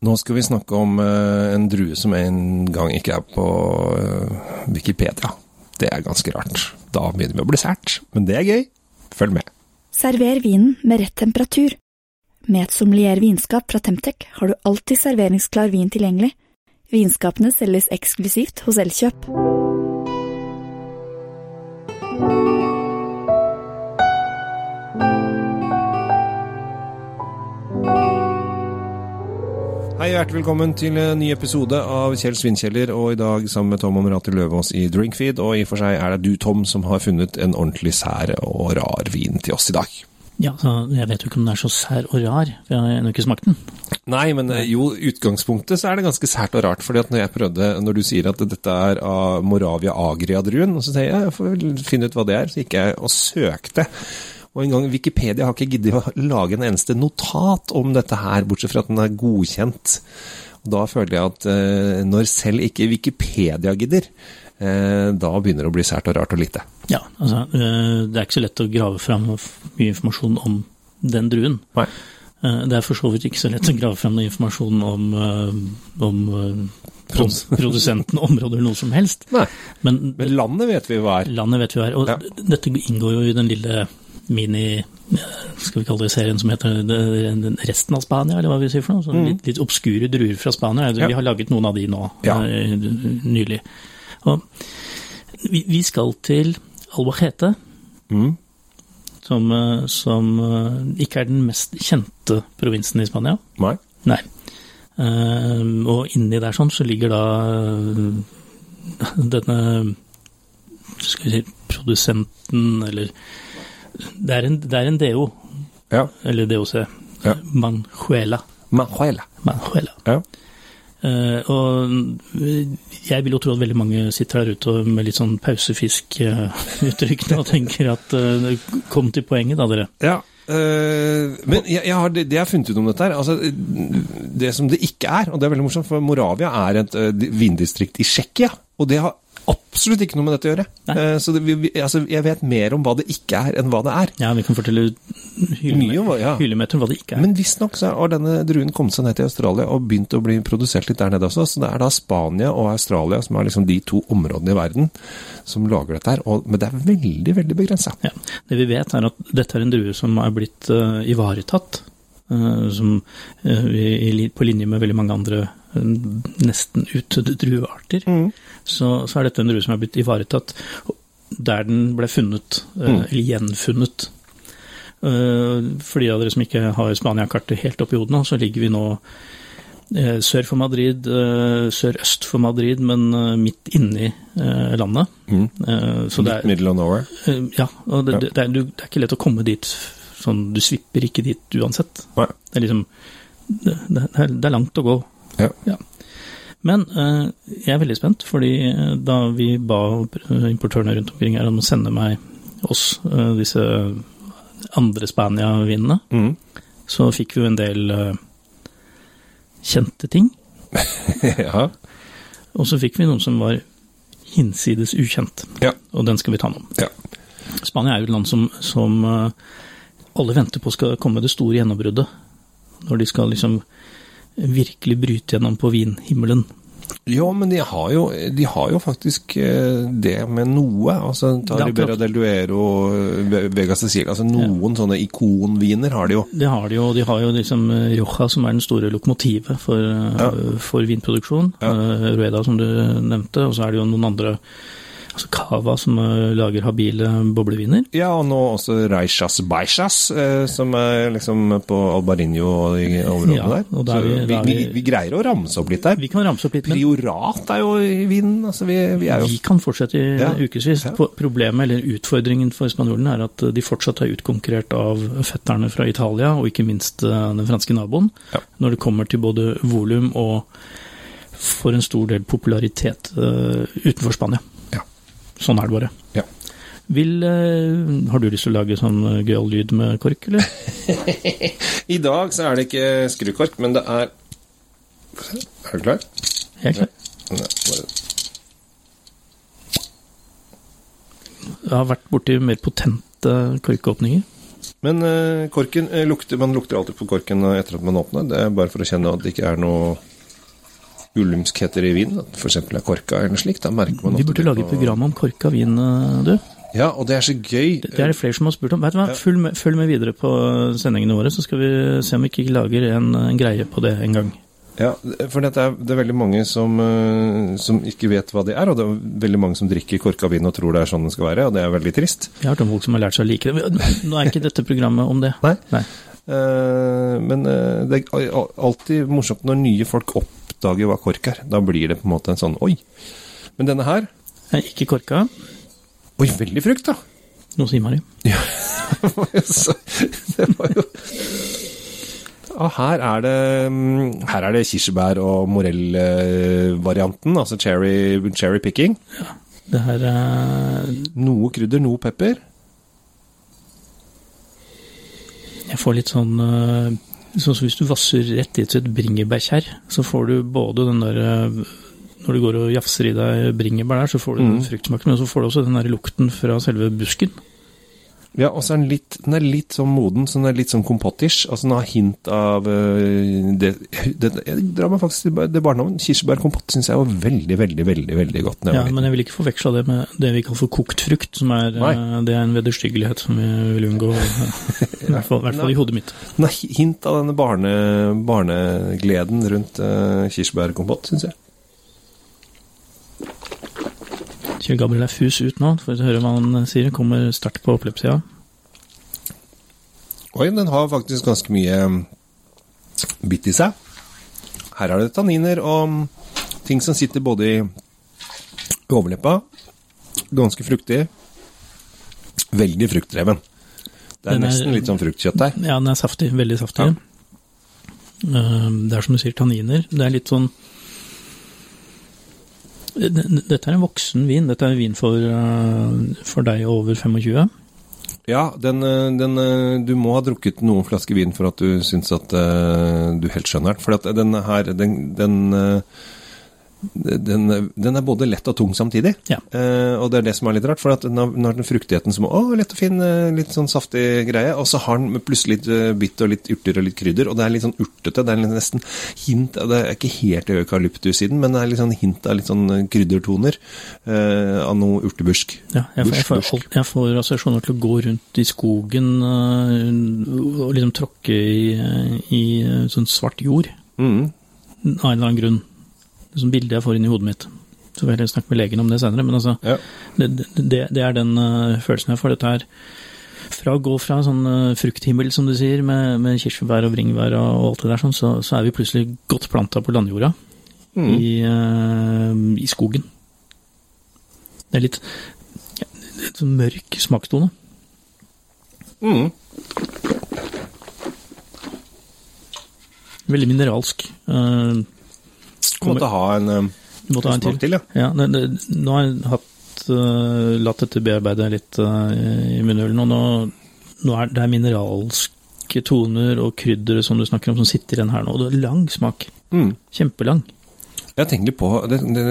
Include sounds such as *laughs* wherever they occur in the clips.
Nå skal vi snakke om eh, en drue som en gang ikke er på eh, Wikipedia. Det er ganske rart. Da begynner vi å bli sært, men det er gøy. Følg med. Server vinen med rett temperatur. Med et sommelier vinskap fra Temtec har du alltid serveringsklar vin tilgjengelig. Vinskapene selges eksklusivt hos Elkjøp. Hei, hjertelig velkommen til en ny episode av Kjell Svinkjeller, og i dag sammen med Tom Amrati Løvaas i Drinkfeed. Og i og for seg er det du, Tom, som har funnet en ordentlig sær og rar vin til oss i dag. Ja, så Jeg vet jo ikke om den er så sær og rar, for jeg har ennå ikke smakt den. Nei, men jo, utgangspunktet så er det ganske sært og rart. fordi at når jeg prøvde, når du sier at dette er av Moravia agria-druen, så sier jeg jeg får vel finne ut hva det er, så gikk jeg og søkte. Og engang Wikipedia har ikke giddet å lage en eneste notat om dette her, bortsett fra at den er godkjent. Og da føler jeg at eh, når selv ikke Wikipedia gidder, eh, da begynner det å bli sært og rart og lite. Ja, altså, øh, Det er ikke så lett å grave fram mye informasjon om den druen. Nei. Eh, Det er for så vidt ikke så lett å grave fram noe informasjon om, øh, om Pros- produsenten, områder, noe som helst. Nei. Men Men landet vet vi hva er. landet vet vi hva er. Og Ja. dette inngår jo i den lille mini eh, skal vi kalle det serien som heter resten av Spania, eller hva vi sier for noe. Så litt, litt obskure druer fra Spania. Vi har laget noen av de nå Ja. eh, nylig. Og vi, skal til Albacete, Mm. som, eh, som ikke er den mest kjente provinsen i Spania. Nei. Nei. Og inni der sånn så ligger da *laughs* denne skal vi si produsenten, eller Det er en, det er en DO, Ja. eller DOC. Ja. Manjuela. Manjuela. Manjuela. Ja. Uh, og jeg vil jo tro at veldig mange sitter her ute med litt sånn pausefisk-uttrykk og tenker at uh, kom til poenget da, dere. Ja, men jeg, jeg har, det, jeg har funnet ut om dette her, altså det som det ikke er, og det er veldig morsomt, for Moravia er et vindistrikt i Tsjekkia, og det har absolutt ikke noe med dette å gjøre. Eh, så det, vi, altså, jeg vet mer om hva det ikke er, enn hva det er. Ja, vi kan fortelle Mye om hva- ja. hva det ikke er. Men visstnok har denne druen kommet seg ned til Australia og begynt å bli produsert litt der nede også. Så det er da Spania og Australia som er liksom de to områdene i verden som lager dette her. Og, men det er veldig, veldig begrensa. Ja. Det vi vet, er at dette er en drue som er blitt uh, ivaretatt. Uh, som uh, i, på linje med veldig mange andre nesten utdødde druearter. Så, så er dette en drue som er blitt ivaretatt der den ble funnet, eh, Mm. eller gjenfunnet. Eh, for de av dere som ikke har Spania-kartet helt opp i hodet nå, så ligger vi nå eh, sør for Madrid, sørøst for Madrid, men midt inni landet. Mm. Så det er, Middle of nowhere. Ja, og det, Det, det, er, det er ikke lett å komme dit sånn Du svipper ikke dit uansett. Det er liksom Det, det, er, er langt å gå. Ja. Men eh, jeg er veldig spent, fordi eh, da vi ba importørene rundt omkring her om å sende meg oss eh, disse andre Spania-vinene, Mm. så fikk vi jo en del kjente ting. *laughs* ja. Og så fikk vi noen som var hinsides ukjent, Ja. og den skal vi ta nå. Ja. Spania er jo et land som, som alle venter på skal komme det store gjennombruddet. Når de skal liksom virkelig bryte gjennom på vinhimmelen. Ja, men de har jo, de har jo faktisk eh, det med noe. Altså, ta Det er Ribera akkurat- del Duero, Ve- Vega Cecilia altså Noen sånne ikonviner har de jo. Det har de jo. De har jo liksom eh, Rioja, som er den store lokomotivet for, eh, Ja. for vinproduksjon. Ja. Eh, Rueda, som du nevnte. Og så er det jo noen andre Altså Cava, som eh, lager habile bobleviner. Ja, og nå også Reishas Baishas, eh, som er liksom på Albarinho og de områdene Ja, der. er Så vi- vi, vi, vi- greier å ramse opp litt der. Vi kan ramse opp litt, Priorat er jo i vinden. Altså, vi, vi er jo Vi kan fortsette i Ja. ukevis. Ja. Problemet, eller utfordringen for spanjolene, er at de fortsatt er utkonkurrert av fetterne fra Italia, og ikke minst eh, den franske naboen, Ja. når det kommer til både volum og for en stor del popularitet uh, utenfor Spania. Sånn er det bare. Ja. Vil, eh, har du lyst til å lage sånn eh, gøyal lyd med kork, eller? *laughs* I dag så er det ikke skrukork, men det er Er du klar? Jeg er klar. Nei, bare- Jeg har vært borti mer potente korkåpninger. Men eh, korken lukter Man lukter alltid på korken etter at man åpner. Det er bare for å kjenne at det ikke er noe ulumskheter i vinen. At f.eks. er korka eller slik. Da merker man Vi burde lage på- program om korka vin, eh, du. Ja, og det er så gøy. Det er det flere som har spurt om. Vet du hva, Ja. følg med, følg med videre på sendingene våre, så skal vi se om vi ikke lager en, en greie på det en gang. Ja, for det er, det er veldig mange som, eh, som ikke vet hva det er, og det er veldig mange som drikker korka vin og tror det er sånn det skal være, og det er veldig trist. Jeg har hørt om folk som har lært seg å like det. Nå er ikke dette programmet om det. Nei. Nei. Uh, men uh, det er alltid morsomt når nye folk oppdager hva kork er. Da blir det på en måte en sånn oi. Men denne her er Ikke korka. Oi, veldig frukt, da! Noe sier man det. Ja. *laughs* det var jo her er det mm, Her er det kirsebær- og morellvarianten, altså cherry, cherry picking. Det her er Noe krydder, noe pepper. Jeg får litt sånn øh, Sånn som hvis du vasser rett i et bringebærkjerr, så får du både den der øh, Når du går og jafser i deg bringebær der, så får du den fruktsmaken, men så får du også den der lukten fra selve busken. Ja, og så er den litt, den er litt sånn moden, så den er litt sånn kompottish. Altså den har hint av øh, det, det Jeg drar meg faktisk til det barndommen. Kirsebærkompott syns jeg var veldig, veldig, veldig veldig godt. Ja, men jeg vil ikke forveksle det med det vi kaller for kokt frukt, som er, Nei. øh, det er en vederstyggelighet som vi vil unngå. *laughs* I hvert fall, i hvert fall i hodet mitt. Den har hint av denne barne, barnegleden rundt uh, kirsebærkompott, syns jeg. Kjell Gabriel er fus ut nå, for å høre hva han sier. Kommer sterkt på oppløpssida. Oi, den har faktisk ganske mye mm, bitt i seg. Her er det tanniner og mm, ting som sitter både i overleppa, ganske fruktig, veldig fruktdreven. Det er, Den er- nesten litt sånn fruktkjøtt der. Ja, den er saftig. Veldig saftig. Ja. Det er som du sier, tanniner. Det er litt sånn Dette er en voksen vin. Dette er vin for, eh, for deg over 25. Ja, den, eh, den, eh, du må ha drukket noen flasker vin for at du syns at du helt skjønner den. For den her, den, den, den, den er både lett og tung samtidig. Ja. Eh, og det er det som er litt rart, for at den har, den har den fruktigheten som Å, lett og fin, eh, litt sånn saftig greie. Og så har den plutselig litt eh, bitt og litt urter og litt krydder, og det er litt sånn urtete. Det er nesten hint av Det er ikke helt eukalyptus i den, men det er litt sånn hint av litt sånn kryddertoner eh, av noe urtebusk. Ja, jeg, får, jeg, får, jeg, får, jeg får assosiasjoner til å gå rundt i skogen eh, og liksom tråkke i, i sånn svart jord. Mm. Av en eller annen grunn. Det sånn bildet jeg får inn i hodet mitt. Så får jeg heller snakke med legen om det senere. Men altså, Ja. det, det, det er den uh, følelsen jeg får. Dette er fra å gå fra sånn uh, frukthimmel, som du sier, med, med kirsebær og bringebær og alt det der, sånn, så, så er vi plutselig godt planta på landjorda Mm. i, uh, i skogen. Det er litt, litt sånn mørk smakstone. Mm. Veldig mineralsk. Uh, Måtte ha en eh, måtte ha en til. til, ja. Ja, det, det, nå har jeg hatt, uh, latt dette bearbeide litt uh, i munnhulen, og nå, nå er det er mineralske toner og krydder som du snakker om, som sitter igjen her nå. Og det er lang smak. Mm. Kjempelang. Jeg tenker på, det, det,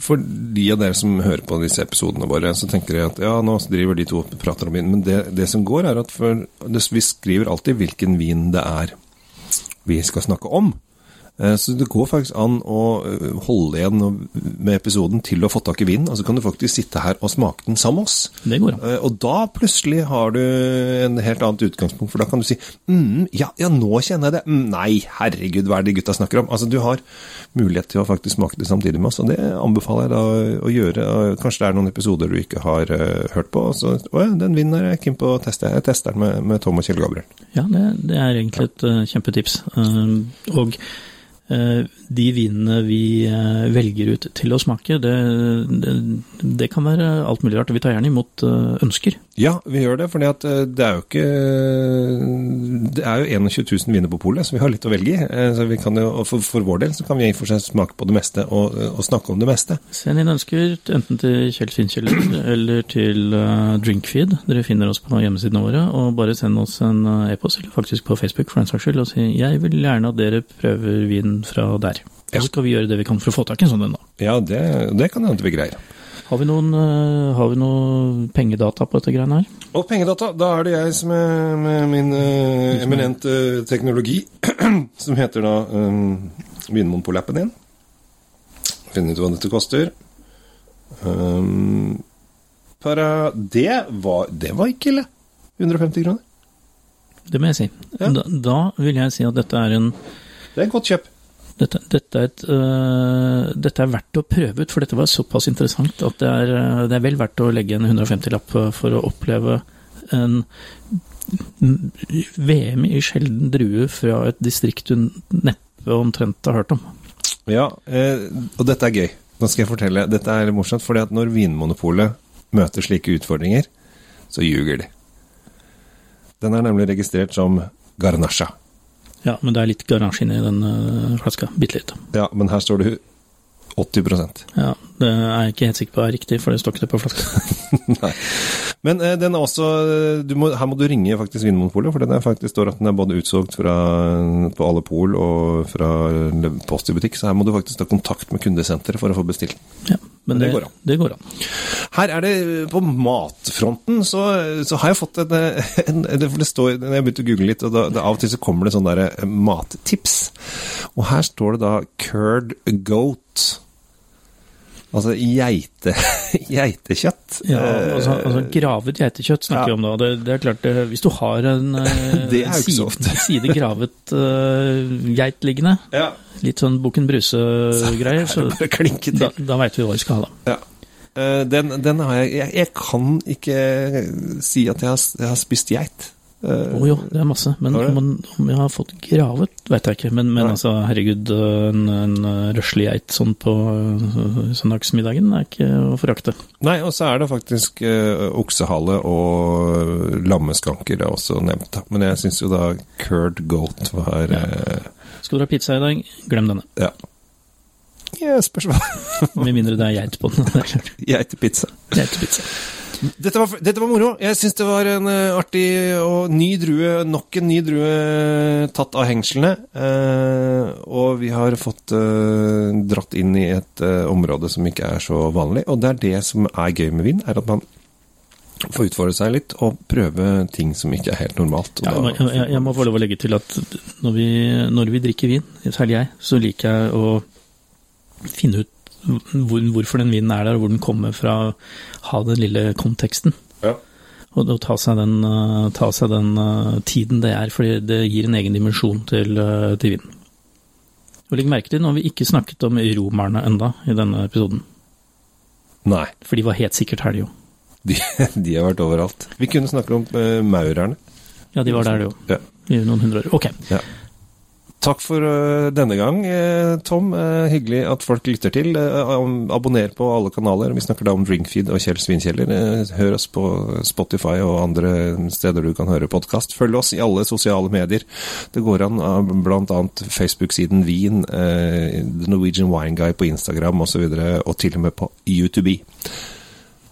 For de av dere som hører på disse episodene våre, så tenker jeg at ja, nå driver de to og prater om vin. Men det, det som går, er at for, vi skriver alltid hvilken vin det er vi skal snakke om. Eh, Så det går faktisk an å eh, holde igjen med episoden til du har fått tak i vinen, og så kan du faktisk sitte her og smake den sammen med oss. Det går an. Eh, Og da plutselig har du en helt annet utgangspunkt, for da kan du si mm, ja, ja, nå kjenner jeg det. Mm, nei, herregud, hva er det de gutta snakker om? Altså, du har mulighet til å faktisk smake det samtidig med oss, og det anbefaler jeg da å gjøre. Kanskje det er noen episoder du ikke har hørt på, og så Å ja, den vinen er jeg keen på å teste. Jeg tester den med, med Tom og Kjell Gabriel. Ja, det, det er egentlig et eh, kjempetips. Og de vinene vi eh, velger ut til å smake, det, det, det kan være alt mulig rart. Vi tar gjerne imot eh, ønsker. Ja, vi gjør det, for det er jo ikke Det er jo 21 000 viner på polet, så vi har litt å velge i. Eh, Så vi kan jo, for, for vår del så kan vi i og for seg smake på det meste og, og snakke om det meste. Send inn ønsker enten til Kjell Svinkjeller eller til eh, Drinkfeed. Dere finner oss på hjemmesidene våre. Og bare send oss en eh, e-post, eller faktisk på Facebook for den saks skyld, og si jeg vil gjerne at dere prøver vin fra der. Ja. så skal vi gjøre det vi kan for å få tak i en sånn en, da. Ja, det, det kan hende vi greier. Har vi noen, eh, har vi noe pengedata på dette greiene her? Og pengedata, da er det jeg som er med min uh, eminente teknologi, *clears throat* som heter da um, Vinmonopolappen din. Finne ut hva dette koster. Um, para, det, var, det var ikke ille. 150 kroner. Det må jeg si. Ja. Da, da vil jeg si at dette er en Det er et godt kjøp. Dette, dette, er et, uh, dette er verdt å prøve ut, for dette var såpass interessant at det er, øh, det er vel verdt å legge en 150-lapp for å oppleve en VM i sjelden drue fra et distrikt du neppe omtrent har hørt om. Ja, eh, og dette er gøy. Nå skal jeg fortelle. Dette er morsomt, fordi at når Vinmonopolet møter slike utfordringer, så ljuger de. Den er nemlig registrert som Garnasha. Ja, men det er litt garasje inni den øh, flaska. Bitte litt. Ja, men her står det 80% Ja, det er jeg ikke helt sikker på er riktig, for det står ikke det på flaska. *laughs* Nei. Men eh, den er også du må, Her må du ringe faktisk Vinmonopolet, for den er faktisk står at den er både utsolgt fra, på alle pol og fra Post i butikk, så her må du faktisk ta kontakt med kundesenteret for å få bestilt. Ja, men det det, går an. det går an. Her er det På matfronten så, så har jeg fått en, en, en det står jeg begynte å google litt, og da, det, av og til så kommer det sånne der mattips. Og her står det da curd goat. Altså geite, *laughs* geitekjøtt. Ja, Eh, altså, altså Gravet geitekjøtt snakker vi ja. om da. Det, det er klart, det, hvis du har en *laughs* eh, ikke så side, *laughs* side gravet uh, geit liggende, ja. litt sånn Bukken Bruse-greier, så så da, da veit vi hva vi skal ha, da. Ja. Uh, Den, den har jeg, jeg Jeg kan ikke si at jeg har, jeg har spist geit. Eh, Å jo, det er masse. Men Har om, man, om jeg har fått gravet, veit jeg ikke. Men, men altså, herregud, en, en røslig geit sånn på eh, søndagsmiddagen er ikke å forakte. Nei, og så er det faktisk uh, oksehale og lammeskanker det er også nevnt. da. Men jeg syns jo da curd goat var eh, Skal du ha pizza i dag, glem denne. Ja. Ja, spørs hva. Med mindre det er geit på den. *laughs* Er. Geitepizza. Geitepizza. Dette var, dette var moro. Jeg syns det var en uh, artig og ny drue, nok en ny drue tatt av hengslene. Uh, og vi har fått uh, dratt inn i et eh, område som ikke er så vanlig. Og det er det som er gøy med vin, er at man får utfordre seg litt og prøve ting som ikke er helt normalt. Ja, jeg, jeg, jeg må få lov å legge til at når vi, når vi drikker vin, særlig jeg, så liker jeg å finne ut hvor, hvorfor den vinen er der, og hvor den kommer fra. Ha den lille konteksten. Ja. Og, og ta seg den, eh, ta seg den uh, tiden det er, fordi det gir en egen dimensjon til, uh, til vinen. Og legg merke til, nå har vi ikke snakket om romerne enda i denne episoden. Nei, For de var helt sikkert her, de jo. de, *laughs* de har vært overalt. Vi kunne snakke om uh, maurerne. Ja, de var der, de òg. Ja. I noen hundre år. Ok. Ja. Takk for eh, denne gang, eh, Tom. Eh, hyggelig at folk lytter til. Abonner på alle kanaler. Vi snakker da om Drinkfeed og Kjell Svinkjeller. Hør oss på Spotify og andre steder du kan høre podkast. Følg oss i alle sosiale medier. Det går an bl.a. Facebook-siden Wien, The Norwegian Wine Guy på Instagram osv., og, så og til og med på YouTube.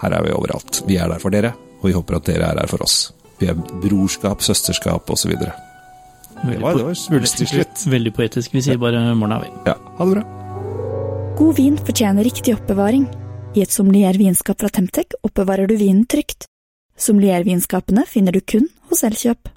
Her er vi overalt. Vi er der for dere, og vi håper at dere er her for oss. Vi er brorskap, søsterskap osv. Det var, det var svulstig slutt. Veldig poetisk. Vi sier bare morgen av, vi. Ja, ha det bra. God vin fortjener riktig oppbevaring. I et sommelier vinskap fra Temtec oppbevarer du vinen trygt. Sommelier-vinskapene finner du kun hos Elkjøp.